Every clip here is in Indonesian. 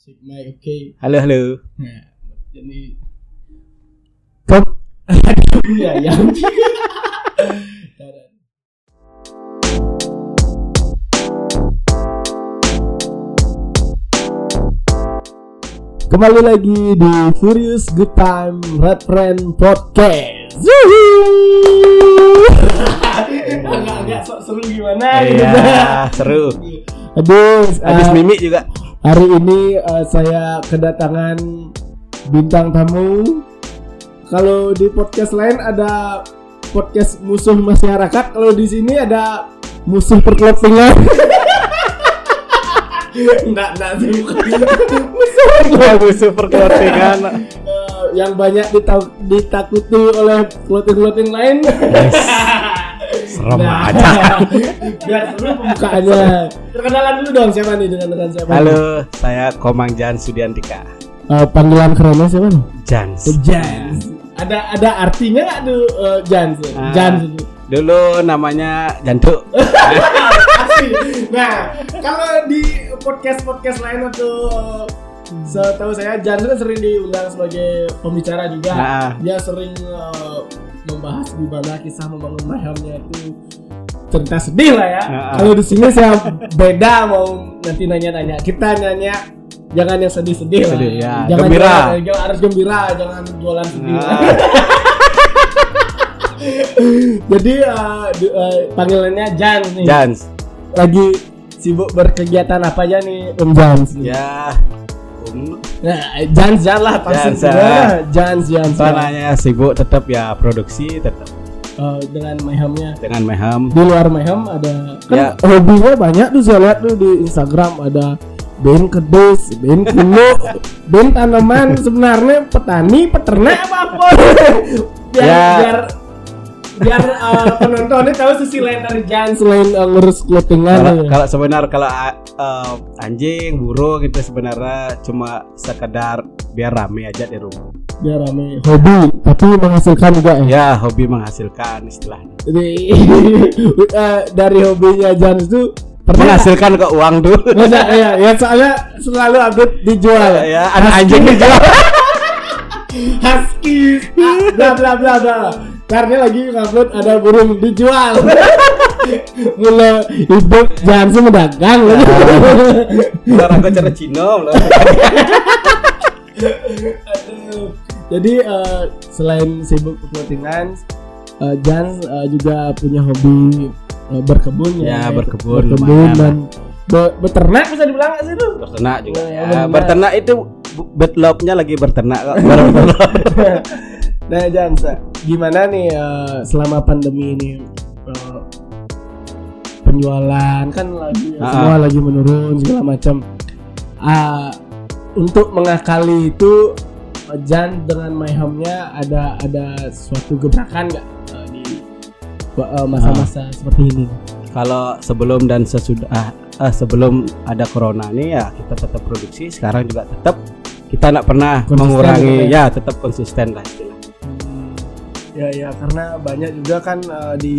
Mic oke. Halo halo. Nah, jadi kok ya yang Kembali lagi di Furious Good Time Red Friend Podcast. Agak-agak sok seru gimana. Iya, seru. Aduh, Habis eh, mimik juga. Hari ini eh, saya kedatangan bintang tamu. Kalau di podcast lain ada podcast musuh masyarakat, kalau di sini ada musuh perkelopingan. Enggak, enggak sih bukan. musuh musuh perkelotingan. Eh, yang banyak dita- ditakuti oleh clothing-clothing lain. Nah, aja. Biar seru pembukaannya. Perkenalan dulu dong siapa nih dengan dengan siapa? Halo, saya Komang Jan Sudiantika. Eh, panggilan kerennya siapa nih? Jans. Jans. Ada ada artinya nggak tuh uh, Jans? Ah. Jans. Dulu namanya Jantuk. Asli. Nah, kalau di podcast podcast lain atau uh, setahu saya Jans kan sering diundang sebagai pembicara juga. Nah. Dia sering uh, membahas gimana kisah membangun mahamnya itu cerita sedih lah ya. Nah. Kalau di sini saya beda mau nanti nanya-nanya. Kita nanya jangan yang sedih-sedih lah. Sedih, ya. Jangan Gembira. jualan- jangan- harus gembira, jangan jualan sedih. Nah. Jadi uh, di- uh, panggilannya Jans nih. Jans. Lagi sibuk berkegiatan apa aja nih Om Jans? Ya. Um, Nah, Jans Jans lah pasti. Jans, Nah, ah. Jans Jans. Soalnya sibuk tetap ya produksi tetap Uh, dengan mayhamnya. dengan Meham. Di luar mayhem ada kan Ya. hobinya banyak tuh saya lihat tuh di Instagram ada band kedus, band kuno, band tanaman sebenarnya petani, peternak apa apa. biar Ya. biar biar uh, penontonnya tahu sisi lain dari Jans selain uh, ngurus clothingan. Kalau ya. kalau sebenar kalau uh, anjing, burung gitu sebenarnya cuma sekedar biar rame aja di rumah. biar rame hobi tapi menghasilkan juga ya. Ya, hobi menghasilkan istilahnya. Jadi eh, dari hobinya Jans itu pernah Menghasilkan kok uang tuh. Masa ya, ya soalnya selalu update dijual. ya, ada anjing dijual. Husky, ah, bla bla bla bla. Karena lagi upload ada burung dijual. Mulai hidup Jans mendagang. Orang gue cara Cino loh. Aduh. Jadi eh, selain sibuk clothingan, eh, Jans eh, juga punya hobi eh, berkebun Ya, berkebun, berkebun lumayan dan be- beternak bisa dibilang nggak sih itu? Berternak juga. Ya, Ya, benar. berternak itu betlopnya lagi berternak kok. nah Jans, eh, gimana nih eh, selama pandemi ini eh, penjualan kan lagi Ah. semua lagi menurun segala macam. Ah, untuk mengakali itu Jan dengan mayhamnya ada ada suatu gebrakan nggak eh, di masa-masa seperti ini? Kalau sebelum dan sesudah ah, sebelum ada corona nih ya kita tetap produksi. Sekarang juga tetap kita nggak pernah Konsisten mengurangi gitu ya tetap konsisten lah istilahnya. Ya ya karena banyak juga kan eh, di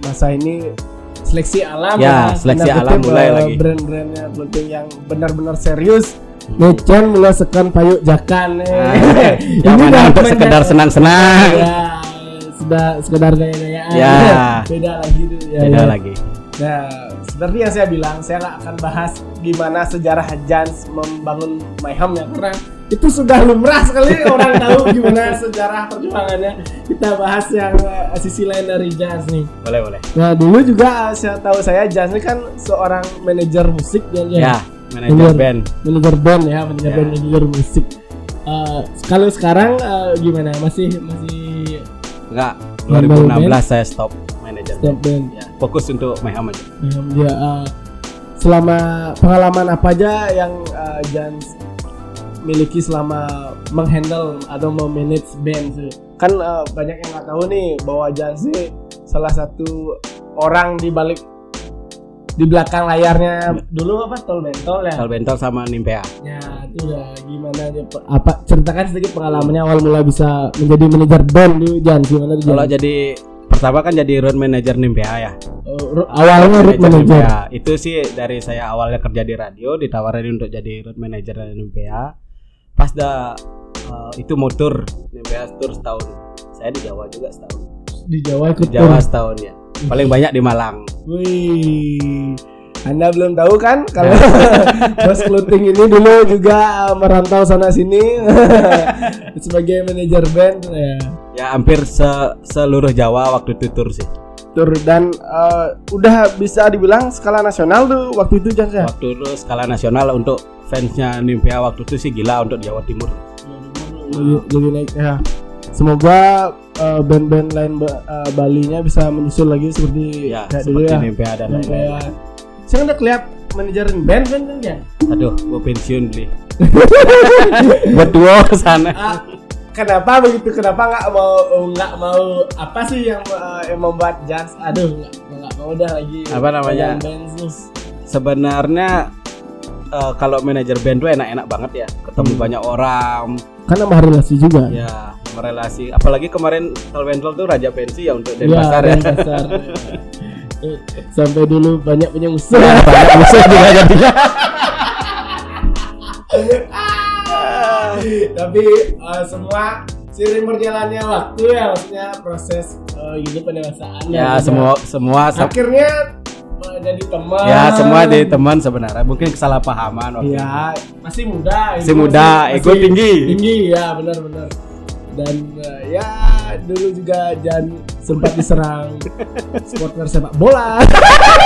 masa ini seleksi alam Ya, seleksi Tanda alam mulai eh, lagi. brand-brandnya penting yang benar-benar serius Necen melakukan payuk jakan eh. Nah, yang mana untuk sekedar senang-senang. ya sudah sekedar gaya-gayaan Ya. beda lagi tuh ya, Beda ya. lagi. Nah, seperti yang saya bilang, saya akan bahas gimana sejarah Jans membangun Mayhem ya, karena itu sudah lumrah sekali orang tahu gimana sejarah perjuangannya. Kita bahas yang eh, sisi lain dari Jans nih. Boleh boleh. Nah, dulu juga saya tahu saya Jans ini kan seorang manajer musik ya, Jan? Ya, manajer band. manajer band ya, manajer Ya. band, manajer musik. Eh, kalau sekarang eh, gimana? Masih masih Enggak, Nambah 2016 saya stop manajer stop band. band? Ya, fokus untuk Mayhem aja. Mayhem dia eh, selama pengalaman apa aja yang eh, Jans miliki selama menghandle atau memanage band tuh? kan eh, banyak yang nggak tahu nih bahwa Jans ini salah satu orang di balik di belakang layarnya dulu apa tol bentol ya Kalau bentol sama Nimpea. ya itu udah gimana dia apa ceritakan sedikit pengalamannya awal mula bisa menjadi manajer band tuh Jans gimana tuh Kalau jadi pertama kan jadi road manager Nimpea ya. Ro- awalnya road manager. Nimpea. Itu sih dari saya awalnya kerja di radio ditawarin untuk jadi road manager Nimpea. Pas dah eh, itu motor Nimpea tour setahun. Saya di Jawa juga setahun. Di Jawa ikut Jawa tour. setahun ya. Paling banyak di Malang. Wih. Anda belum tahu kan kalau Bos Kluting ini dulu juga uh, merantau sana sini sebagai manajer band ya. Ya hampir se- seluruh Jawa waktu itu tour sih. Dan uh, udah bisa dibilang skala nasional tuh waktu itu Jan ya. Waktu itu skala nasional untuk fansnya Nimpea waktu itu sih gila untuk Jawa Timur. Jadi, naik ya. Semoga uh, band-band lain ba- uh, Bali-nya bisa menyusul lagi seperti Ya, kayak dulu seperti ya. Nimpea dan lain-lain. ya. Saya udah kelihatan manajerin band band kan ya. Aduh, gua pensiun beli. Buat duo ke sana. Ah, kenapa begitu? Kenapa nggak mau nggak mau apa sih yang uh, yang membuat Jans? Aduh nggak mau udah lagi. Apa namanya? Sebenarnya eh, kalau manajer band tuh enak-enak banget ya, ketemu Hmm. banyak orang, Kan nambah relasi juga. ya merelasi. Apalagi kemarin Talwentel tuh raja pensi ya untuk Iya, Denpasar ya. Denpasar. Eh, Sampai dulu banyak punya musuh. banyak musuh juga jadinya. Tapi uh, semua seiring berjalannya waktu ya maksudnya proses uh, hidup pendewasaan Ya semua semua se- akhirnya uh, jadi teman. ya semua di teman sebenarnya mungkin kesalahpahaman waktu itu. Iya, masih muda. Masih muda, ego tinggi. Tinggi, ya benar-benar. Dan uh, ya dulu juga Jan sempat diserang supporter sepak bola.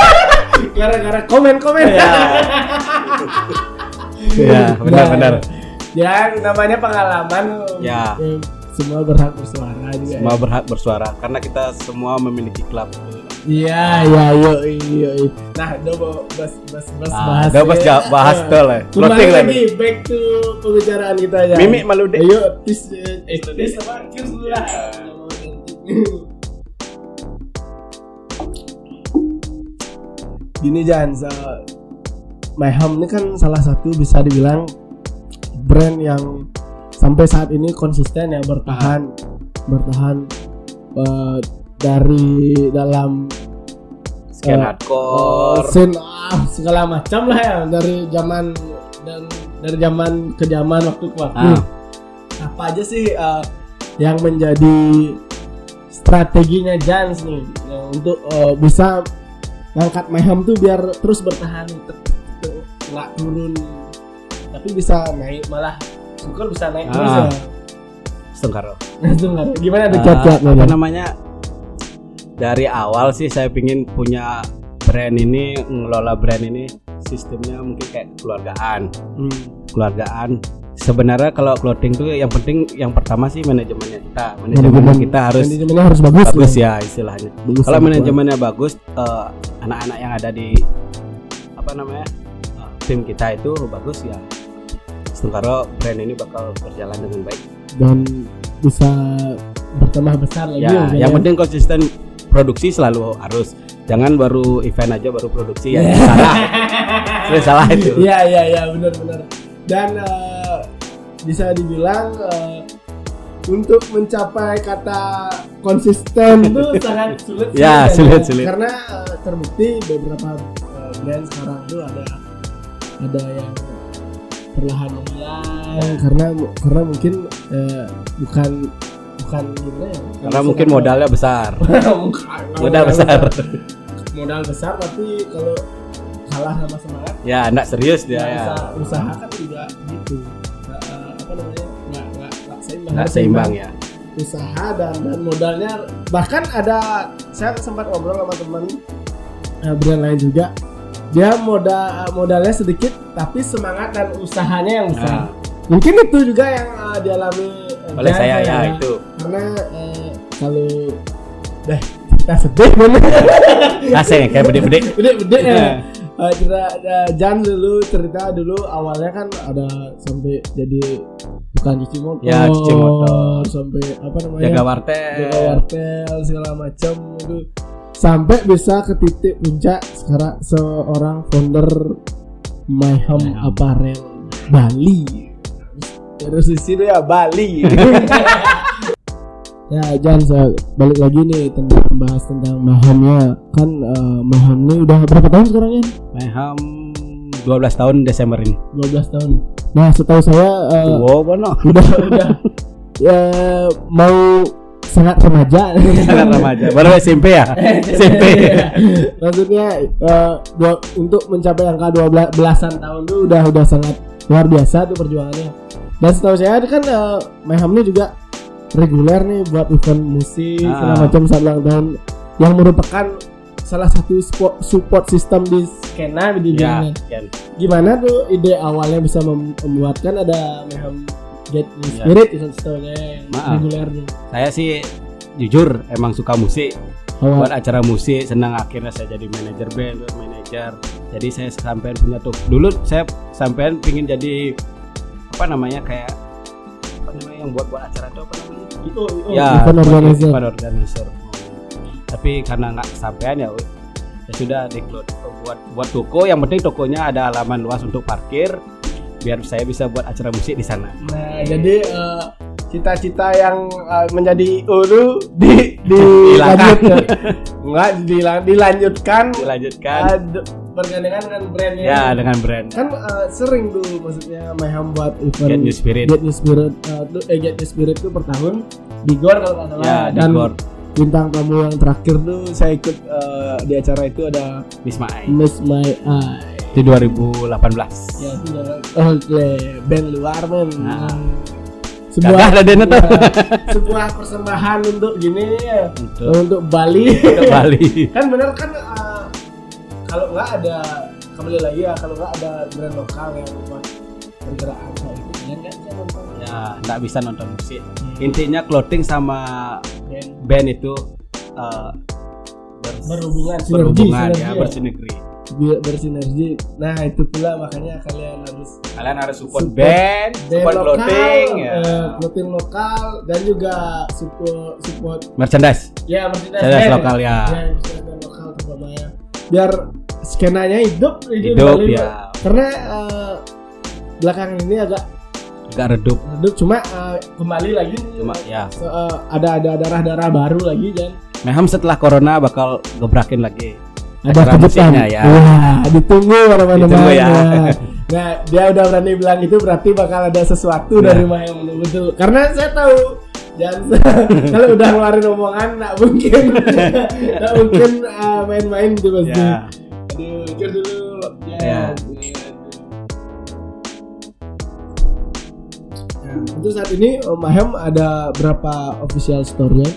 Gara-gara komen-komen. Ya. Ya, benar-benar. Ya, namanya pengalaman. Ya. Eh, semua berhak bersuara juga. Semua berhak bersuara karena kita semua memiliki klub. Iya, iya, yo, yo, yo. Nah, udah bas bas bas Ah, bahas. udah bas ya. bahas Eh, tuh lah. Kembali Clothing lah lagi back to pembicaraan kita ya. Mimi malu deh. Ayo, tis eh, tis apa? Dulu lah. Gini Jan, se- Mayhem ini kan salah satu bisa dibilang brand yang sampai saat ini konsisten ya bertahan bertahan eh, dari dalam Eh, hardcore. scene ah, segala macam lah ya dari zaman dan dari zaman ke zaman waktu ke waktu. Ah. Apa aja sih eh, yang menjadi strateginya Jans nih ya, untuk eh, bisa ngangkat Mayhem tuh biar terus bertahan nggak turun tapi bisa naik malah syukur bisa naik terus Ah. ya. Setengkaro. Langsung nggak ada. Gimana ada Eh, kiat-kiatnya? apa namanya dari awal sih saya pingin punya brand ini ngelola brand ini sistemnya mungkin kayak keluargaan Hmm. keluargaan sebenarnya kalau clothing tuh yang penting yang pertama sih manajemennya kita manajemen Manajemen- kita harus manajemennya harus bagus. bagus ya istilahnya Bagus kalau manajemennya bagus eh, anak-anak yang ada di apa namanya eh, tim kita itu bagus ya Setengkaro brand ini bakal berjalan dengan baik dan bisa bertambah besar lagi ya mungkin yang ya. penting konsisten produksi selalu harus jangan baru event aja baru produksi ya salah Sering salah itu Iya iya iya benar-benar. Dan eh, bisa dibilang eh, untuk mencapai kata konsisten itu sangat sulit. Ya, sulit, sulit. Karena eh, terbukti beberapa eh, brand sekarang itu ada ada yang perlahan menghilang karena karena mungkin eh, bukan bukan gimana ya? karena mungkin modalnya besar. Modal besar. Modal besar. Tapi kalau kalah sama semangat ya enggak serius dia ya, ya. Usaha, usaha kan juga gitu. Nggak, eh, apa namanya? Nggak nggak nggak seimbang. Enggak Harus seimbang ya. Usaha dan dan modalnya bahkan ada saya sempat ngobrol sama teman eh, brand lain juga dia modal modalnya sedikit tapi semangat dan usahanya yang besar. Nah, mungkin itu juga yang eh, dialami eh, oleh saya ya itu. Karena eh, kalau deh kita sedih bener. Asing kayak bede-bede Bede-bede ya. Eh, cerita eh, Jan dulu cerita dulu awalnya kan ada sampai jadi tukang cuci motor, Ya, cuci motor. sampai apa namanya? Jaga wartel. Jaga wartel segala macam itu sampai bisa ke titik puncak sekarang seorang founder Mayhem Mayhem. Apparel Bali terus di situ ya Bali Ya, Jan, saya balik lagi nih tentang membahas tentang Mahamnya. Kan uh, Maham ini udah berapa tahun sekarang ya? Maham 12 tahun Desember ini. 12 tahun. Nah, setahu saya uh, Wow, bono. udah udah ya, mau sangat remaja. Sangat remaja. Baru SMP ya? SMP. Maksudnya uh, dua- untuk mencapai angka 12 belasan tahun tuh udah udah sangat luar biasa tuh perjuangannya. Dan setahu saya kan uh, Mayhem ini juga reguler nih buat event musik Ah. segala macam saat ulang tahun yang merupakan salah satu support, support system di skena di ya, kan. Gimana tuh ide awalnya bisa mem- membuatkan ada Mayhem Ya. Spirit itu setahunya yang reguler. Saya sih jujur emang suka musik. Awal. Buat acara musik senang akhirnya saya jadi manajer band, manajer. Jadi saya sampean punya tuh. Dulu saya sampean pingin jadi apa namanya kayak apa namanya yang buat buat acara itu apa namanya? Itu, itu ya event organizer. event organizer. tapi karena nggak kesampaian ya ya sudah diklot buat buat toko yang penting tokonya ada halaman luas untuk parkir biar saya bisa buat acara musik di sana. Nah, jadi eh, cita-cita yang eh, menjadi ulu di dilanjutkan. Enggak dilang- dilanjutkan. Dilanjutkan. D- bergandengan dengan brandnya. ya? Dengan brand. Kan eh, sering tuh maksudnya Mayhem buat event Get New Spirit. Get New Spirit tuh eh, Get New Spirit tuh per tahun di GOR kalau nggak salah. ya di Dan Gor bintang tamu yang terakhir tuh saya ikut eh, di acara itu ada Wisma Ai Miss My Eye. Di 2018 Ya, itu jangan oke band luar men. Nah. Sebuah ada dana tuh. Sebuah persembahan untuk gini ya. Untuk untuk Bali. Untuk Bali. Kan bener kan uh, kalau nggak ada kembali lagi ya kalau nggak ada brand lokal yang buat pergerakan kayak gitu nonton. Ya nggak bisa nonton musik. Intinya clothing sama band. band itu ber- berhubungan. berhubungan sinergi ya ya. bersinergi bersinergi. Nah itu pula makanya kalian harus kalian harus support, Support band, band support lokal clothing ya. eh, clothing lokal dan juga support support merchandise. Ya merchandise merchandise band. lokal ya. Ya merchandise lokal terutama. Ya biar skenanya hidup hidup Bali, ya. karena eh, belakangan ini agak agak redup. Redup cuma eh, kembali lagi. Cuma ya. Se- eh, ada ada darah-darah baru lagi dan Meham setelah corona bakal gebrakin lagi kejutan musiknya ya. Wah, ditunggu mana-mana Ditunggu ya. nah dia udah berani bilang itu berarti bakal ada sesuatu Nah. dari Mayang betul karena saya tahu jangan kalau udah ngeluarin omongan nggak mungkin nggak mungkin eh, main-main gitu pasti ya aduh cur dulu ya, Ya. Nah, untuk saat ini Om Mahem ada berapa official store-nya?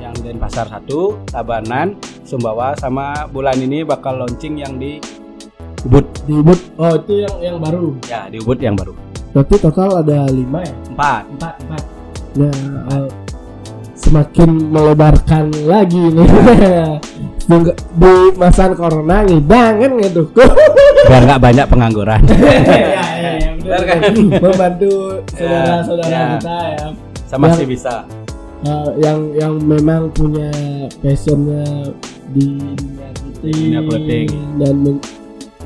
yang di pasar satu Tabanan Sumbawa sama bulan ini bakal launching yang di Ubud Di Ubud. Oh, itu yang yang baru. ya di Ubud yang baru Berarti total ada lima ya? empat Empat, empat. Nah, eh, semakin melebarkan lagi nih. Di- di masa corona ngidang kan gitu. biar nggak banyak pengangguran ya, ya, ya, benar kan? Membantu saudara-saudara Ya. kita ya. sama Yang- sih bisa Eh, yang yang memang punya passionnya di dunia clothing. dan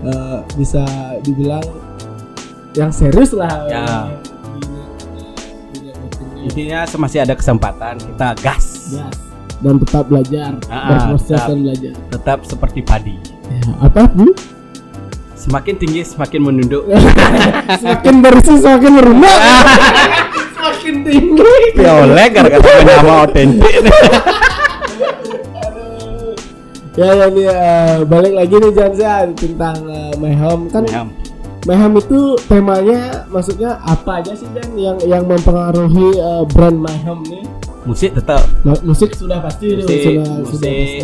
eh, bisa dibilang yang serius lah. Ya. intinya masih ada kesempatan kita gas. Gas. dan tetap belajar Ah, berproses tetap. dan belajar. Tetap seperti padi. Ya, apa bu? Semakin tinggi semakin menunduk. Semakin bersih semakin merunak semakin tinggi. Ya oleh gara-gara punya nama otentik ya ya nih eh, balik lagi nih Janza tentang uh, My Home kan Meham. Mayhem itu temanya maksudnya apa aja sih Dan yang yang mempengaruhi uh, brand Mayhem nih? musik tetap Ma- musik sudah pasti Musik, sudah musik. sudah pasti.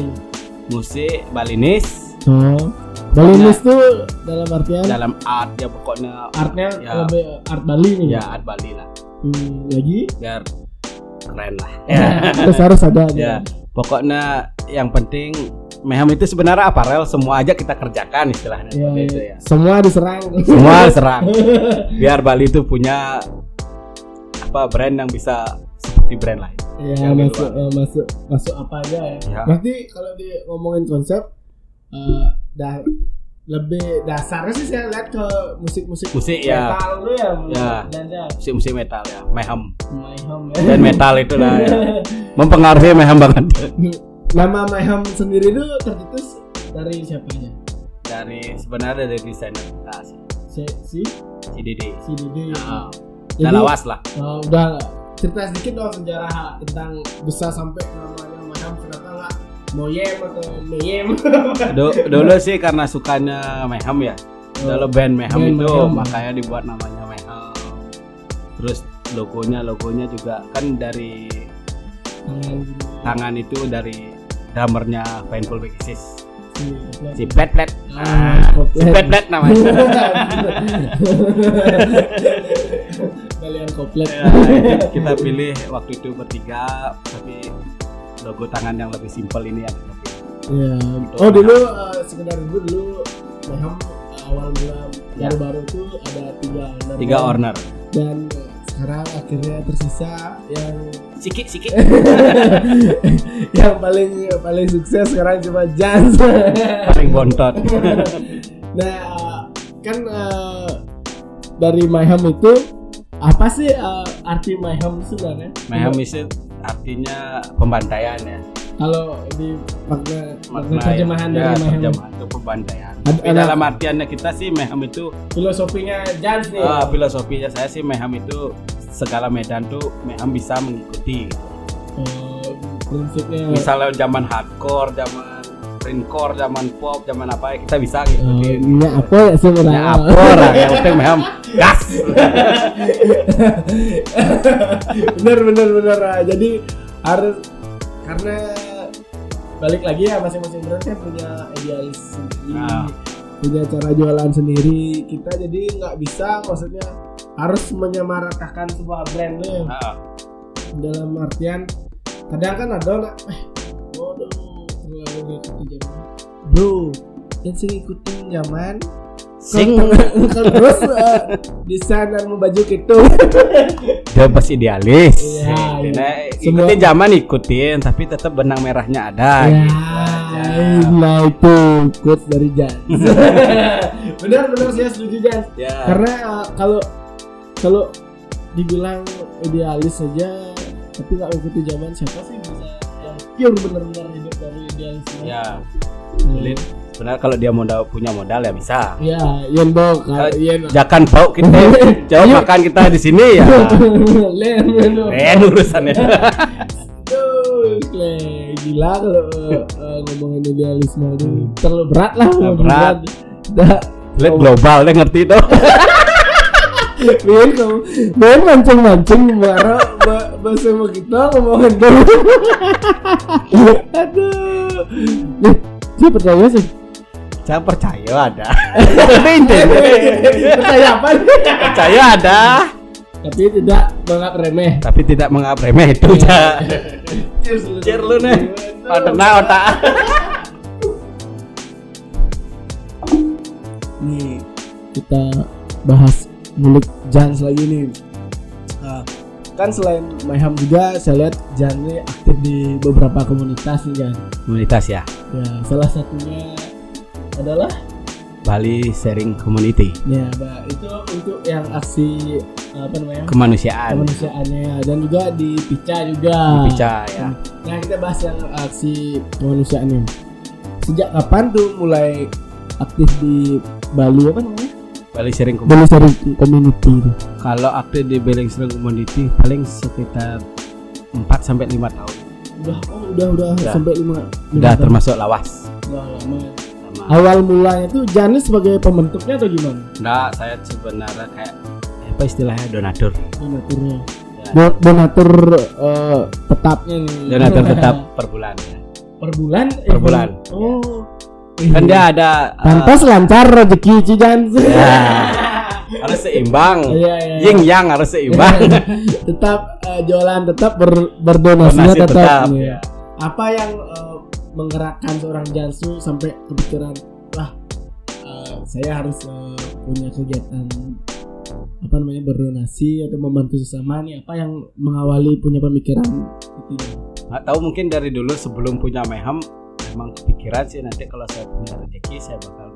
musik Balinis Oh. Balinis tuh dalam artian dalam art ya pokoknya artnya Ya. lebih art Bali nih. ya art Bali lah Hmm, lagi biar keren lah terus harus ada ya pokoknya yang penting Meham itu sebenarnya aparel semua aja kita kerjakan istilahnya Ya, seperti itu ya. ya Semua diserang. semua serang biar Bali itu punya apa brand yang bisa seperti brand lain ya Yang di masuk eh, masuk masuk apa aja ya. Ya. Berarti kalau di ngomongin konsep eh dah lebih dasarnya sih saya lihat ke musik-musik Musik, ya. metal ya, Ya. dan ya musik-musik metal ya mayhem Mayhem ya. dan metal itulah ya. mempengaruhi mayhem banget Nama Mayhem sendiri itu tercetus dari siapanya? dari sebenarnya dari desainer kita sih. Si si? Si Didi si Didi. Nah, Jadi, udah lawas lah. uh, udah cerita sedikit dong sejarah tentang bisa sampai namanya Mayhem. Kenapa nggak Moyem atau? Du- dulu sih karena sukanya mayhem ya. Kalau band mayhem Band itu Mayhem. makanya dibuat namanya mayhem. Terus logonya logonya juga kan dari Tangan. tangan itu dari drummernya Painful Exist Si, si Pet Pet Ah, Ah, Koplet. si Pet Pet namanya Kalian koplet. Ya, kita pilih waktu itu bertiga tapi logo tangan yang lebih simpel ini yang pilih Iya. Oh dulu uh, sekedar dulu dulu Mayhem uh, awal mula Ya. baru-baru itu ada tiga owner. tiga owner Dan sekarang akhirnya tersisa yang sikit sikit yang paling paling sukses sekarang cuma Jans. paling bontot nah uh, kan uh, dari Mayhem itu apa sih uh, arti Mayhem sebenarnya? mayhem itu artinya pembantaian ya Kalau di makna makna terjemahan ya, dari Mayhem terjemahan itu pembantaian Ad- Tapi ada- dalam artiannya kita sih mayhem itu filosofinya Jans nih. ah, filosofinya saya sih mayhem itu segala medan tuh mayhem bisa mengikuti. Oh, prinsipnya misalnya zaman hardcore zaman grindcore zaman pop zaman apa ya kita bisa ngikutin. Ini apa ya sebenarnya? ya apa orang yang penting mayhem gas. Bener bener bener jadi harus karena balik lagi ya masing-masing brand kan punya idealis sendiri Nah. punya cara jualan sendiri. Kita jadi nggak bisa maksudnya harus menyamaratakan sebuah brand tuh Ah, dalam artian kadang kan ada nggak eh waduh terlalu ngikutin zaman. Bro yang sering ikutin zaman sing. kalau terus eh, desain dan baju gitu dia pas idealis. Iya, iya. Nah, Semua- ikutin zaman ikutin tapi tetap benang merahnya ada. Ya, gitu. nah itu quotes dari Jan benar benar saya setuju Jan ya. Karena eh, kalau kalau dibilang idealis saja tapi nggak ikuti zaman siapa sih bisa yang pure benar-benar hidup dari idealisme? Ya. Hmm. sulit sebenarnya kalau dia modal punya modal ya bisa. Ya Yen Kalau- Yen jangan bau kita jauh makan kita di sini ya. Len Len urusannya gila kalau eh, ngomongin idealisme itu terlalu berat lah Terlalu berat. Dah, lihat global deh ngerti tuh Biar kamu, biar mancing-mancing ba- bahasa mau kita ngomongin dulu. Aduh, nih, saya percaya sih. saya percaya ada percaya apa? percaya ada Tapi tidak menganggap remeh. tapi tidak menganggap remeh itu ya Cheers. Cheers lu nih. padahal otak Nih, kita bahas milik Jans lagi nih. Nah, kan selain Mayhem juga saya lihat Jan ini aktif di beberapa komunitas nih Jan. komunitas ya Ya, salah satunya adalah Bali Sharing Community ya, Mbak, itu untuk yang aksi apa namanya? kemanusiaan kemanusiaannya dan juga di Pica juga. Pica ya Nah, kita bahas yang aksi kemanusiaannya. Sejak kapan tuh mulai aktif di Bali apa namanya? Bali Sharing Community Bali Sharing Community itu. kalau aktif di Bali Sharing Community paling sekitar 4 sampai 5 tahun Udah, oh, udah, udah, Udah. sampai lima. lima udah tahun. termasuk lawas Udah lama. Sama- Awal mulanya tuh Janis sebagai pembentuknya atau gimana? Enggak, saya sebenarnya kayak apa istilahnya donatur. Donaturnya. Ya. Do- donatur eh, tetapnya nih. Donatur tetap per bulan. ya. per bulan? Per bulan. Oh. Kan dia ada Pantas lancar rezeki Cijan. ya, harus seimbang. Iya, iya. Yin yang harus seimbang. tetap eh, jualan tetap ber, berdonasinya Donasi tetap. tetap, Iya. ya. Apa yang eh, menggerakkan seorang Jansu sampai kepikiran wah eh, saya harus eh, punya kegiatan apa namanya berdonasi atau membantu sesama nih apa yang mengawali punya pemikiran itu ya? Nggak tahu mungkin dari dulu sebelum punya Mayhem memang kepikiran sih nanti kalau saya punya rezeki saya bakal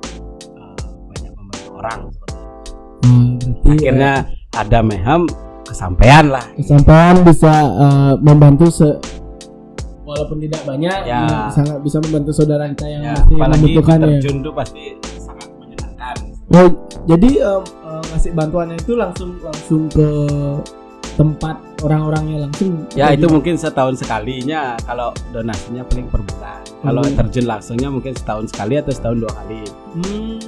eh, orang seperti itu. Hmm, berarti akhirnya ada meham kesampaian lah eh, kesampaian bisa eh, membantu se walaupun tidak banyak Ya. sangat bisa membantu saudara kita yang ya masih membutuhkan ya. terjun tuh pasti sangat menyenangkan Oh, jadi em, eh, ngasih bantuannya itu langsung langsung ke tempat orang-orangnya langsung. ya itu gimana? mungkin setahun sekalinya kalau donasinya paling per bulan kalau Hmm. terjun langsungnya mungkin setahun sekali atau setahun dua kali Hmm.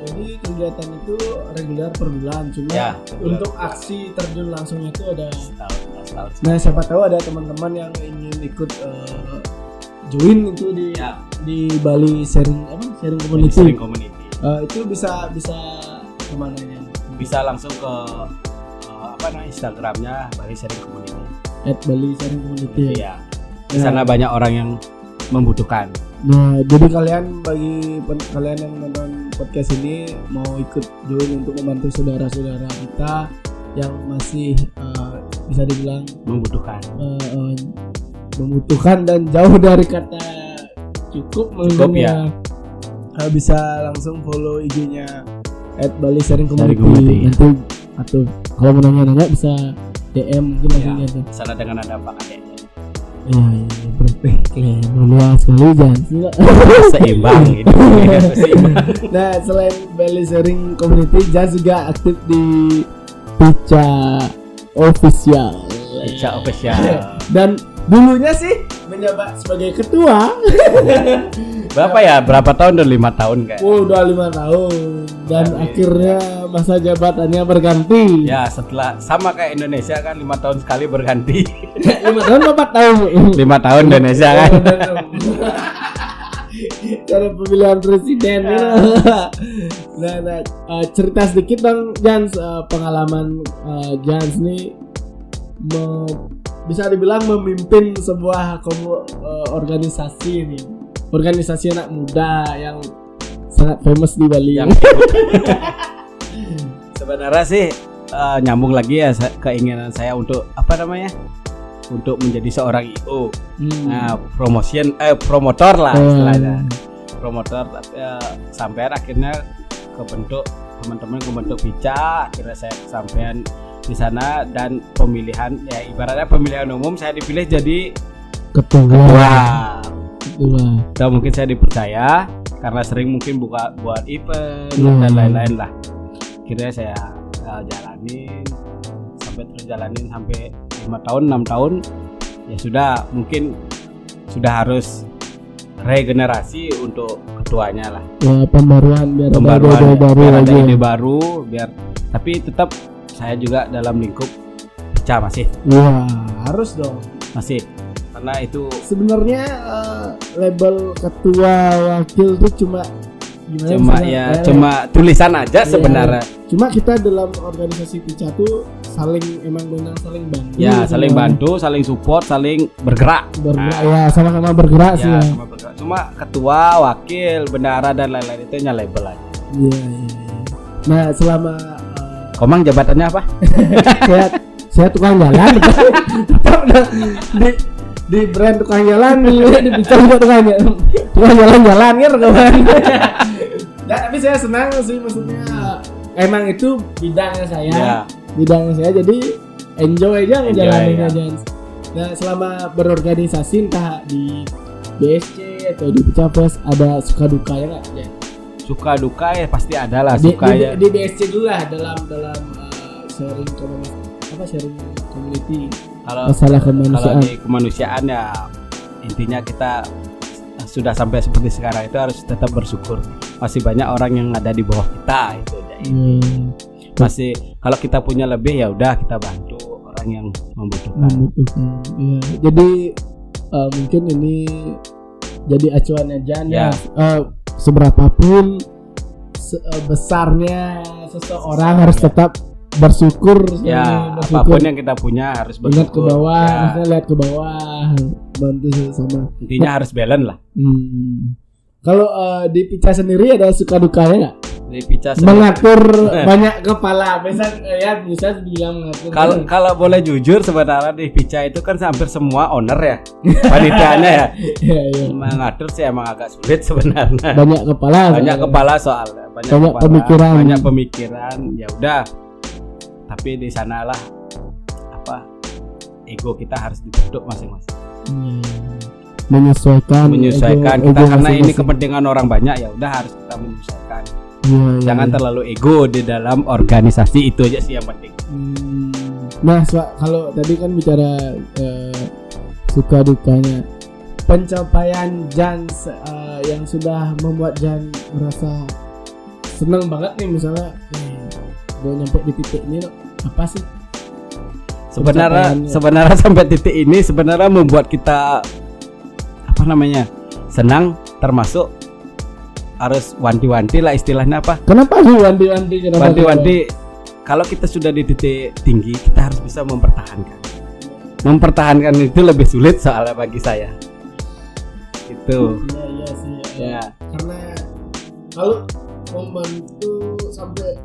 Jadi kegiatan itu reguler per bulan, cuma ya untuk aksi terjun langsungnya itu ada. setahun setahun Nah, siapa tahu ada teman-teman yang ingin ikut eh, join itu di ya di Bali sharing apa sharing community. sharing community Eh, itu bisa bisa ke mana ya? bisa langsung ke apa namanya Instagramnya Bali Sharing Community At Bali sharing community. ya. Iya. Di Ya. sana banyak orang yang membutuhkan. Nah, jadi kalian bagi kalian yang nonton podcast ini mau ikut join untuk membantu saudara-saudara kita yang masih eh, bisa dibilang Membutuhkan. eh, eh, membutuhkan dan jauh dari kata cukup Cukup, ya. Eh, bisa langsung follow IG-nya at Bali Sharing Community. Nanti atau kalau mau nanya-nanya bisa DM mungkin langsung Ya. gitu. Sana dengan ada Pak Kadek. Ya, ya, berarti luas sekali jangan Seimbang gitu. Seimbang. Nah, selain Bali Sharing Community, Jas juga aktif di Pica Official. Ica official. Dan dulunya sih menjabat sebagai ketua. Berapa ya? Berapa tahun? Udah lima tahun kayak. Oh, udah lima tahun. Dan Amin. akhirnya masa jabatannya berganti. Ya setelah sama kayak Indonesia kan lima tahun sekali berganti. lima tahun empat tahun? lima tahun Indonesia kan. Cara pemilihan presiden ya. nah, nah eh, cerita sedikit dong Jans eh, pengalaman eh, Jans nih me- bisa dibilang memimpin sebuah komu- eh, organisasi nih organisasi anak muda yang sangat famous di Bali Yang sebenarnya sih eh, nyambung lagi ya keinginan saya untuk apa namanya? Untuk menjadi seorang IO. Hmm. Nah, promotion eh promotor lah Hmm. istilahnya. Promotor tapi eh, sampai akhirnya kebentuk teman-teman kebentuk bica akhirnya saya kesampaian di sana dan pemilihan ya ibaratnya pemilihan umum saya dipilih jadi ketua. wah ketua. Atau mungkin saya dipercaya karena sering mungkin buka buat event Hmm. dan lain-lain lah. Akhirnya saya uh, jalanin sampai terus jalanin sampai lima tahun enam tahun ya sudah mungkin sudah harus regenerasi untuk ketuanya lah. Ya pembaruan biar ada pembaruan ide-ide baru biar ada lagi ide baru biar tapi tetap saya juga dalam lingkup pecah masih Wah, harus dong. masih karena itu Sebenarnya eh, label ketua wakil itu cuma gimana cuma sih, ya Bang? cuma tulisan aja Iya. sebenarnya Cuma kita dalam organisasi Pica tuh saling emang benar saling bantu. Ya, sama saling bantu, saling support, saling bergerak. Bergerak ya, sama-sama bergerak sih Ya, ya. sama bergerak. Cuma ketua, wakil, bendahara dan lain-lain itu hanya label aja. Iya, iya, iya. Nah, selama Komang jabatannya apa? saya saya tukang jalan di di brand tukang jalan di di Pica juga tukang jalan tukang jalan-jalan kan kawan. Nah, tapi saya senang sih maksudnya emang itu bidangnya saya. Ya, bidangnya saya jadi enjoy aja Enjoy, ngejalaninnya ya. Jans. Nah selama berorganisasi entah di BSC atau di Pecapres ada suka dukanya nggak ya? Suka duka ya pasti ada lah Di, suka di, ya. di BSC dulu lah dalam dalam uh, sharing community apa sharing community Kalau masalah kalau kemanusiaan. di kemanusiaan ya intinya kita sudah sampai seperti sekarang itu harus tetap bersyukur. Masih banyak orang yang ada di bawah kita itu. Hmm, Masih kalau kita punya lebih ya udah kita bantu orang yang membutuhkan. membutuhkan. Ya, jadi uh, mungkin ini jadi acuannya Jan ya. Ya. Uh, seberapapun se- uh, besarnya seseorang harus tetap bersyukur Ya, bersyukur. apa pun yang kita punya harus ingat ke bersyukur. bawah Ya, maksudnya lihat ke bawah bantu sama intinya harus balance lah. hmm. kalau uh, di Pica sendiri ada suka dukanya nggak di pica sendiri. mengatur banyak kepala bisa eh, ya bisa dibilang mengatur Kalau kalau boleh jujur sebenarnya di pica itu kan hampir semua owner ya, panitianya ya. ya, ya. Mengatur sih emang agak sulit sebenarnya. banyak kepala Banyak kepala soalnya, banyak, Banyak kepala, pemikiran. banyak pemikiran. Ya udah. Tapi di sanalah apa ego kita harus dibentuk masing-masing. Hmm. menyesuaikan menyesuaikan ego- kita ego karena ini masing-masing. kepentingan orang banyak ya udah harus kita menyesuaikan. Iya, iya, Jangan iya. terlalu ego di dalam organisasi itu aja sih yang penting. Hmm. Nah, Swa, kalau tadi kan bicara eh, suka dukanya pencapaian Jan eh, yang sudah membuat Jan merasa senang banget nih misalnya eh, gue nyampe di titik ini apa sih? Sebenarnya sebenarnya sampai titik ini sebenarnya membuat kita apa namanya? senang termasuk harus wanti-wanti lah istilahnya apa? Kenapa sih wanti-wanti? Wanti-wanti kalau kita sudah di titik tinggi kita harus bisa mempertahankan. Mempertahankan itu lebih sulit soalnya bagi saya. Itu. Iya, iya sih. Ya. Karena kalau membantu sampai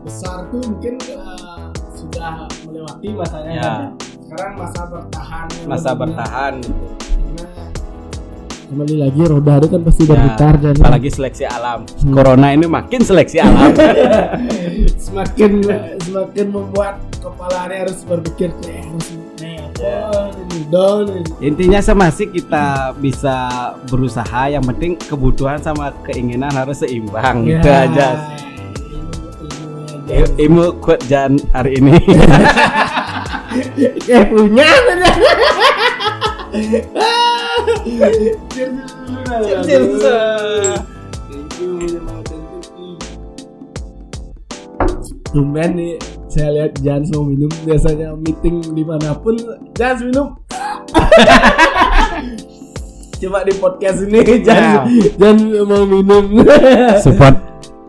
besar tuh mungkin eh, sudah melewati masanya. Ya. Sekarang masa bertahan. Masa bertahan. Karena kembali lagi roda itu kan pasti Ya, berputar dan apalagi seleksi alam. Hmm. Corona ini makin seleksi alam. semakin semakin membuat kepala ini harus berpikir harus nih apa ini down ini." Intinya semasih kita bisa berusaha, yang penting kebutuhan sama keinginan harus seimbang gitu Ya, aja. ilmu- aja. Quote Jan hari ini. eh punya Tumben nih saya lihat Jans mau minum biasanya meeting di mana pun Jans minum coba di podcast ini Jans Jans mau minum Support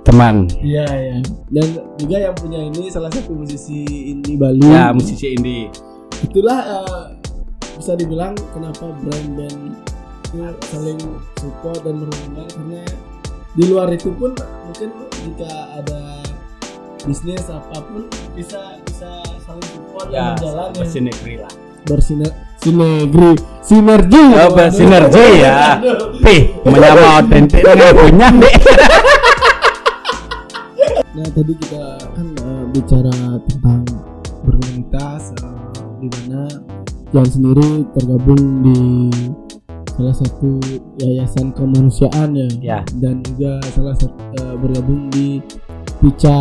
teman. Iya ya. Dan juga yang punya ini salah satu musisi indie Bali. Ya, musisi indie. Itulah eh, bisa dibilang kenapa brand saling support dan berhubungan karena di luar itu pun mungkin jika ada bisnis apa pun bisa bisa saling support Ya, dan berjalan ya. bersinergi lah. Bersiner sinergi sinergi Oh, bersinergi ya. Pih, menyama otentik nggak punya deh. Nah tadi kita kan eh, bicara tentang berkomunitas eh, di mana Jan sendiri tergabung di salah satu yayasan kemanusiaan ya, Ya. dan juga salah satu eh, bergabung di Pica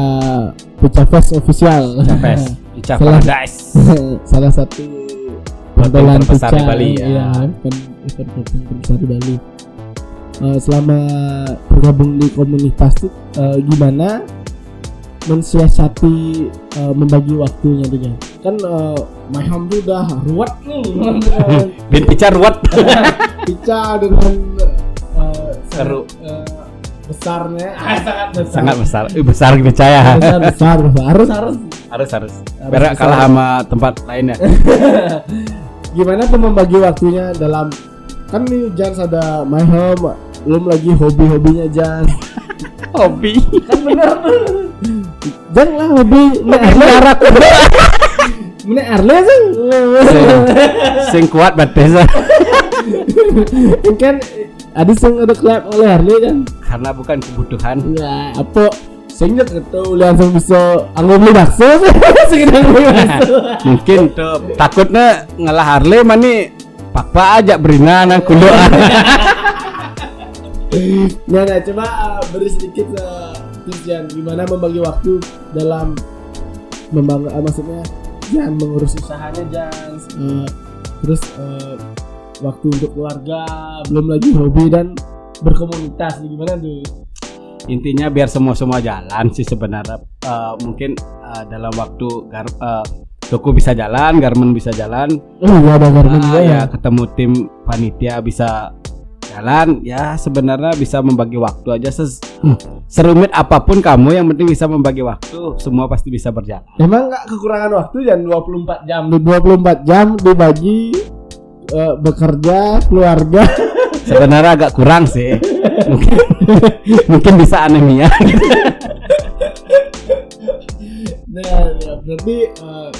Pica Fest official Pes, Ica Salah- Paradise. salah satu pentolan Pica di Bali, ya. iya, event event event terbesar di Bali Eh, selama bergabung di komunitas tuh eh, gimana mensiasati eh, membagi waktunya dengan kan uh, my home tuh udah ruwet nih Bin Ica ruwet. Pica dengan eh, Seru. eh, besarnya ah, sangat besar Sangat besar. Eh, besar percaya. besar besar besar. harus harus Harus harus. Harus Berak kalah sama tempat lainnya. gimana tuh membagi waktunya dalam kan nih Jans ada my home belum lagi hobi-hobinya Jans Hobi. kan bener Jan lah hobi nek Arle Arle Sing, sing kuat batis. kan ada sing ada klub oleh Harley kan? Karena bukan kebutuhan. ya apa? Sing nyet gitu langsung bisa anggo beli bakso. Sing beli bakso. Mungkin takutnya ngalah Harley mani pakpa aja berina nang kulo. nah, nah coba uh, beri sedikit uh, Jan gimana membagi waktu dalam membangun uh, maksudnya Jan mengurus usahanya Jan? Uh, terus uh, waktu untuk keluarga belum lagi hobi dan berkomunitas. Gimana tuh? Intinya biar semua semua jalan sih sebenarnya. Eh, mungkin eh, dalam waktu gar, eh, toko bisa jalan, garmen bisa jalan, oh iya ada garmen Ah, juga ya ya. ketemu tim panitia bisa jalan ya sebenarnya bisa membagi waktu aja. Ses Hmm. serumit apa pun kamu yang penting bisa membagi waktu semua pasti bisa berjalan. Emang nggak kekurangan waktu Jan? 24 jam. 24 jam dibagi uh, bekerja keluarga. Sebenarnya agak kurang sih. Mungkin mungkin bisa anemia. Nah ya, berarti eh,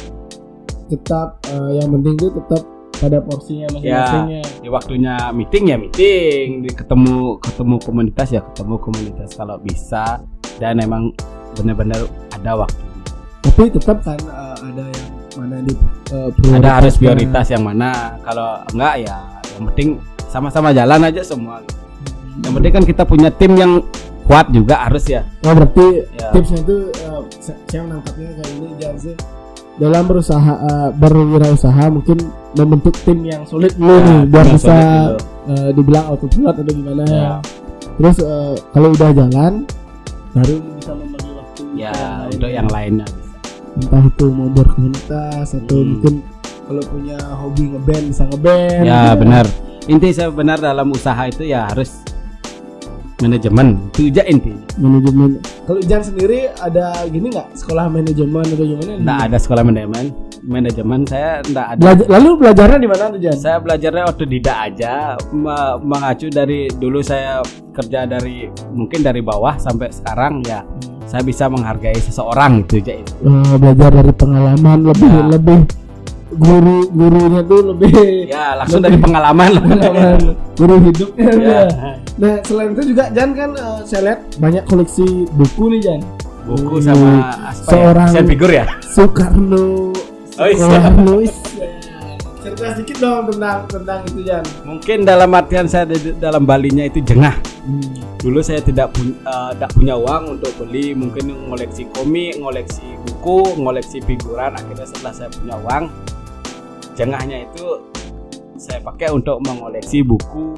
tetap eh, yang penting itu tetap pada porsinya masing-masing ya. di waktunya meeting ya meeting. Di ketemu ketemu komunitas ya ketemu komunitas kalau bisa. Dan emang benar-benar ada waktu. Tapi tetap kan eh, ada yang mana di eh, ada harus prioritas yang mana. Kalau enggak ya yang penting sama-sama jalan aja semua. Yang penting kan kita punya tim yang kuat juga harus ya. Oh berarti Ya. tipsnya itu sa- saya menangkapnya kayak ini jangan sih dalam berusaha eh, berwirausaha mungkin membentuk tim yang solid dulu Ya, nih biar tim yang bisa eh, dibilang autopilot atau gimana Ya. ya. Terus eh, kalau udah jalan baru bisa membagi waktu ya untuk yang lainnya bisa entah itu mau berkomunitas atau Hmm. mungkin kalau punya hobi ngeband bisa ngeband. ya benar inti saya benar dalam usaha itu ya harus manajemen. Itu aja inti. Manajemen. Kalau Jan sendiri ada gini nggak? Sekolah manajemen atau gimana? nggak ada sekolah manajemen. Manajemen saya nggak ada. Belajar, lalu belajarnya di mana tuh Jan? saya belajarnya otodidak aja. Me- mengacu dari dulu saya kerja dari mungkin dari bawah sampai sekarang ya. Saya bisa menghargai seseorang itu aja Eh, belajar dari pengalaman lebih Ya. lebih guru gurunya tuh lebih ya langsung dari pengalaman pengalaman guru hidupnya ya. ya. Nah selain itu juga Jan kan eh, saya lihat banyak koleksi buku nih Jan. buku Hmm. sama apa Seorang- ya? Figur ya Soekarno. Oh, iya. Soekarno. Cerita sedikit dong tentang tentang itu Jan. mungkin dalam artian saya di- dalam Balinya itu jengah dulu saya tidak punya tidak punya uang untuk beli mungkin ngoleksi komik ngoleksi buku ngoleksi figuran akhirnya setelah saya punya uang jengahnya itu saya pakai untuk mengoleksi buku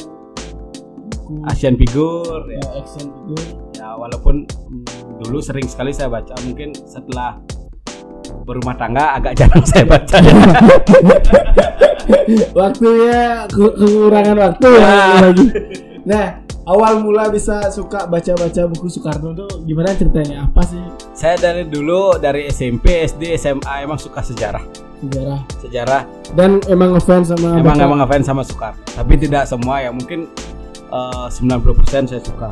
Buku Asian figur ya, ya, action figure. ya walaupun mm, dulu sering sekali saya baca mungkin setelah berumah tangga agak jarang saya baca Waktunya ke- kekurangan waktu ya Ya. lagi. Nah, awal mula bisa suka baca-baca buku Soekarno tuh gimana ceritanya? Apa sih saya dari dulu dari SMP SD SMA emang suka sejarah sejarah? sejarah Dan emang ngefans sama emang baca- emang ngefans sama Soekarno tapi tidak semua ya mungkin eh, 90% saya suka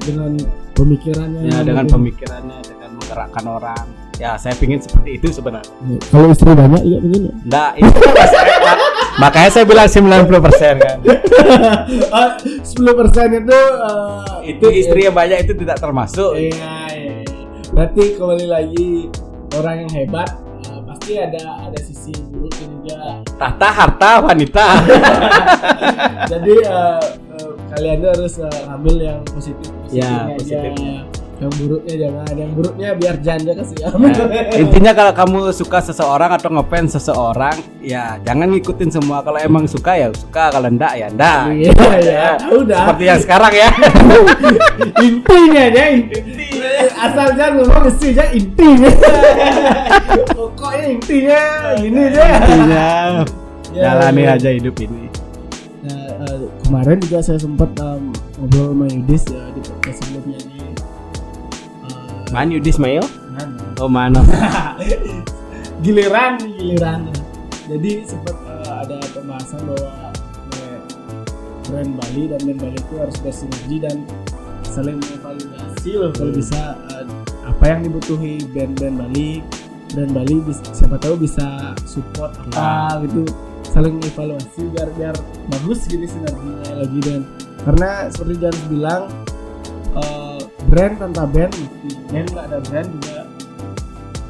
dengan pemikirannya. ya dengan mungkin. pemikirannya dengan menggerakkan orang ya saya pingin seperti itu sebenarnya Ya, Kalau istri banyak iya begini. enggak itu kan makanya saya bilang 90% kan Sepuluh persen itu eh, itu istri yang banyak itu tidak termasuk Iya, iya. iya. Berarti kembali lagi orang yang hebat pasti ada ada sisi buruknya juga. tahta harta wanita Jadi eh, eh, kalian tuh harus eh, ambil yang positif Ya, positifnya aja. Yang buruknya jangan. Yang buruknya biar janda kasih Nah, intinya kalau kamu suka seseorang atau ngefans seseorang ya jangan ngikutin semua kalau emang suka ya suka kalau enggak ya enggak Iya, iya. Udah. seperti yang sekarang ya intinya aja inti. Asal jangan ngomong mesti aja intinya. Pokoknya intinya gini aja. intinya Ya, jalani ya. aja hidup ini Nah, eh, kemarin juga saya sempat em, ngobrol sama Yudis ya di podcast sebelumnya ini. Eh, Man Yudis Mail kan, oh mana giliran giliran. Jadi sempat eh, ada pembahasan bahwa eh, brand Bali dan brand Bali itu harus bersinergi dan saling mengevaluasi loh kalau Hmm. bisa eh, apa yang dibutuhi brand-brand Bali brand Bali bis- siapa tahu bisa support apa gitu saling evaluasi biar biar bagus gini sinerginya lagi dan karena seperti Jan bilang brand tanpa band mati band nggak ada brand juga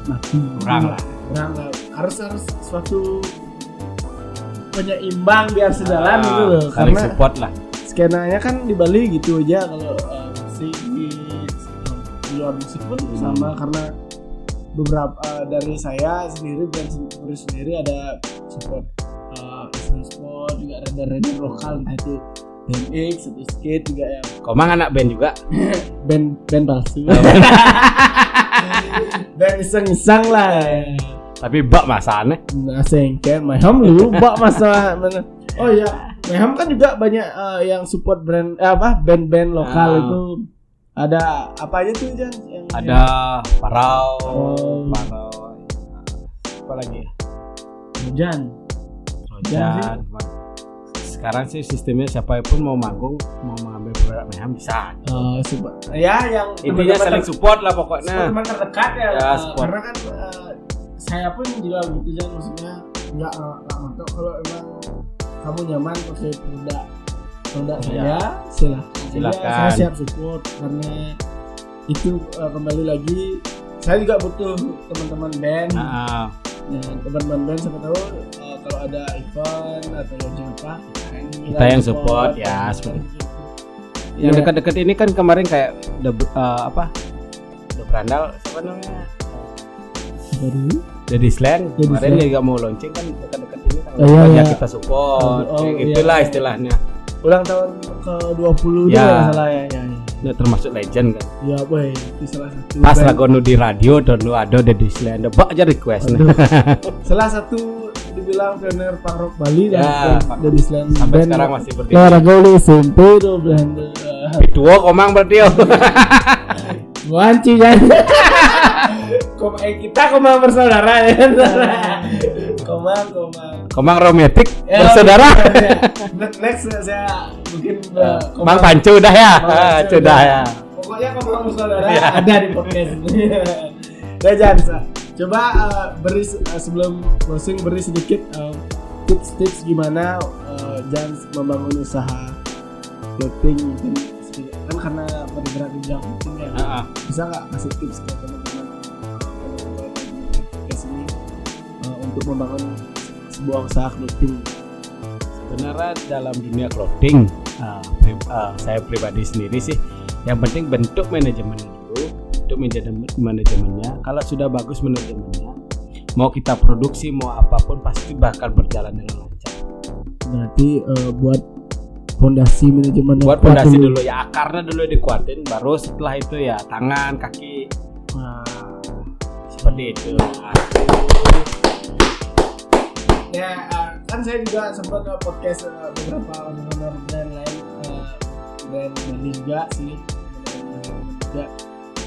mati Kurang lah. kurang lah harus harus suatu penyeimbang biar sejalan Ah, gitu loh karena support lah skenanya kan di Bali gitu aja kalau uh, musik di, di luar musik pun Hmm. sama karena beberapa uh, dari saya sendiri dan sendiri sendiri ada support uh, Eastern Sport juga ada radio lokal entah itu BMX atau skate juga yang Komang anak band juga band band palsu band iseng-iseng lah tapi bak masa aneh Nah, sengken, Mayhem lu bak masalah mana? Oh iya, Mayhem kan juga banyak eh, yang support brand eh, apa band-band lokal Ah. itu. Ada apa aja tuh Jan? Yang, ada parau Oh. parau apa lagi ya yang Jan. Sekarang sih sistemnya siapa pun mau manggung mau mengambil produk Mayhem bisa Eh, sup- ya yang intinya saling support lah pokoknya teman terdekat ya, Ya, support. karena kan eh, saya pun juga begitu jangan maksudnya nggak eh, nggak mentok kalau emang kamu nyaman pakai produk produk Ya. saya silahkan aja. Silakan. saya siap support karena itu eh, kembali lagi saya juga butuh teman-teman band Nah, Ya, teman-teman band siapa tahu uh, ada event atau launching apa Kita yang support, ya, seperti itu. yang dekat-dekat ini kan kemarin kayak the eh, apa the Brandal siapa namanya Baru. Jadi Slang Jadi kemarin Slang. dia mau launching kan dekat-dekat ini kan Oh, iya, banyak iya. kita support Oh, iya, gitulah iya. istilahnya ulang tahun ke 20 Ya. ya. nggak salah ya. Ya, ya. Nah, termasuk legend kan Ya, boy, itu salah satu. pas lagu nu di radio dan nu ada di Slang bak aja request Aduh. salah satu dibilang pioner punk rock Bali Ya, dan Pak. dari Slam sampai band. sekarang masih berdiri Olahraga oleh SMP tuh band. uh, Tua komang berarti yo. Wanci kan. Kom eh, kita komang bersaudara ya. komang komang. komang romantik Ya, bersaudara ya. Next, next saya mungkin uh, Mang Pancu udah ya Ah, Pancu sudah udah. ya Pokoknya komang bersaudara Ya. ada di podcast ini. Coba uh, beri uh, sebelum closing beri sedikit uh, tips-tips gimana uh, Jan membangun usaha clothing mungkin kan karena bergerak di bidang clothing ya. Ah. bisa nggak kasih tips ke teman-teman uh, podcast ini uh, untuk membangun sebuah usaha clothing sebenarnya dalam dunia clothing ah, pri- ah, saya pribadi sendiri sih yang penting bentuk manajemen dulu manajemen manajemennya. Kalau sudah bagus manajemennya mau kita produksi mau apa pun pasti bakal berjalan dengan lancar. Berarti uh, buat fondasi manajemen buat fondasi dulu? ya akarnya dulu dikuatin baru setelah itu ya tangan kaki. Nah, seperti itu. Nah, ya uh, kan saya juga sempat uh, podcast uh, beberapa owner brand lain uh, brand Bali juga sih. Juga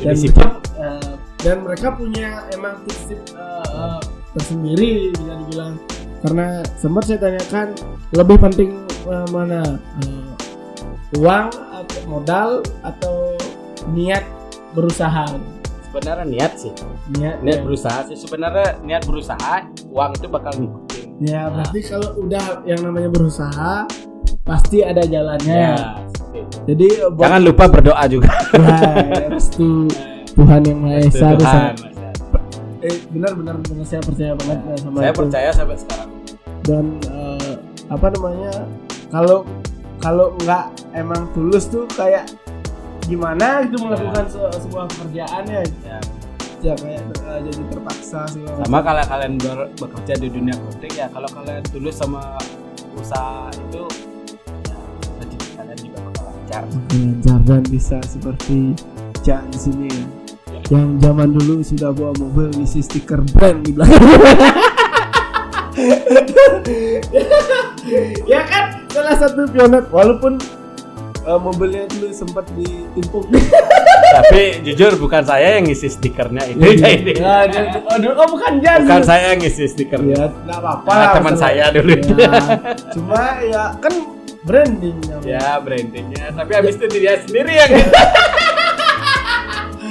dan mereka, uh, dan mereka punya emang tips-tips uh, uh, tersendiri bisa dibilang. Karena sempat saya tanyakan lebih penting uh, mana? Uh, uang atau modal atau niat berusaha? Sebenarnya niat sih. Niat niat ya. berusaha sih. Sebenarnya niat berusaha uang itu bakal ngikutin. Ya berarti kalau udah yang namanya berusaha pasti ada jalannya. ya. Jadi buat jangan lupa berdoa juga. Wah, restu Tuhan yang Maha Esa. Tuhan. Eh benar-benar benar saya percaya banget ya sama saya itu. percaya sampai sekarang. Dan eh, apa namanya kalau kalau nggak emang tulus tuh kayak gimana itu melakukan se- sebuah pekerjaan ya. Ya. ya kayak eh, jadi terpaksa sih. Sama kalau kalian ber- bekerja di dunia clothing ya kalau kalian tulus sama usaha itu lancar lancar dan bisa seperti Cak di sini ya. Yang zaman dulu sudah bawa mobil isi stiker brand di belakang. ya kan salah satu pioner walaupun uh, mobilnya dulu sempat ditimpuk. tapi jujur bukan saya yang ngisi stikernya itu Ya, dia- aduh, oh bukan Jan. bukan saya yang ngisi stikernya Ya, enggak apa-apa. Nah, teman saya dulu. Ya, cuma ya kan branding namanya. ya brandingnya tapi habis itu dia sendiri yang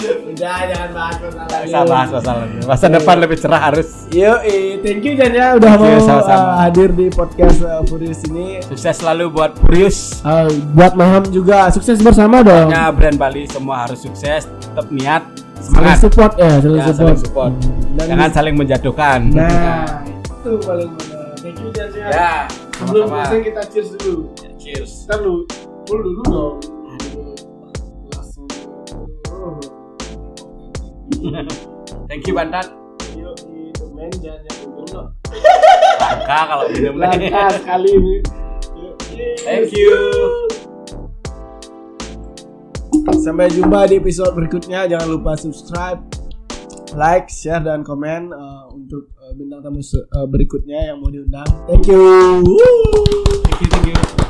Udah jangan bahas masalah bisa bahas masalahnya masa depan lebih cerah harus Yo, eh, thank you Jan ya udah mau sama-sama. uh, hadir di podcast uh, Furious ini. sukses selalu buat Purius Uh, buat Maham juga sukses bersama dong. Pokoknya brand Bali semua harus sukses tetap niat Saling semangat support ya, saling Ya, support. saling support. Hmm, Dan jangan saling menjatuhkan nah, itu paling benar. Thank you Jan ya. ya Sebelum kita cheers dulu. Cheers Kita dulu, dulu dulu dong. Langsung. Oh. thank you Bantat Yo, itu men jangan yang dulu langka kalau minum Langka sekali ini. Thank you Sampai jumpa di episode berikutnya. Jangan lupa subscribe, like, share, dan komen uh, untuk uh, bintang tamu uh, berikutnya yang mau diundang. Thank you. thank you thank you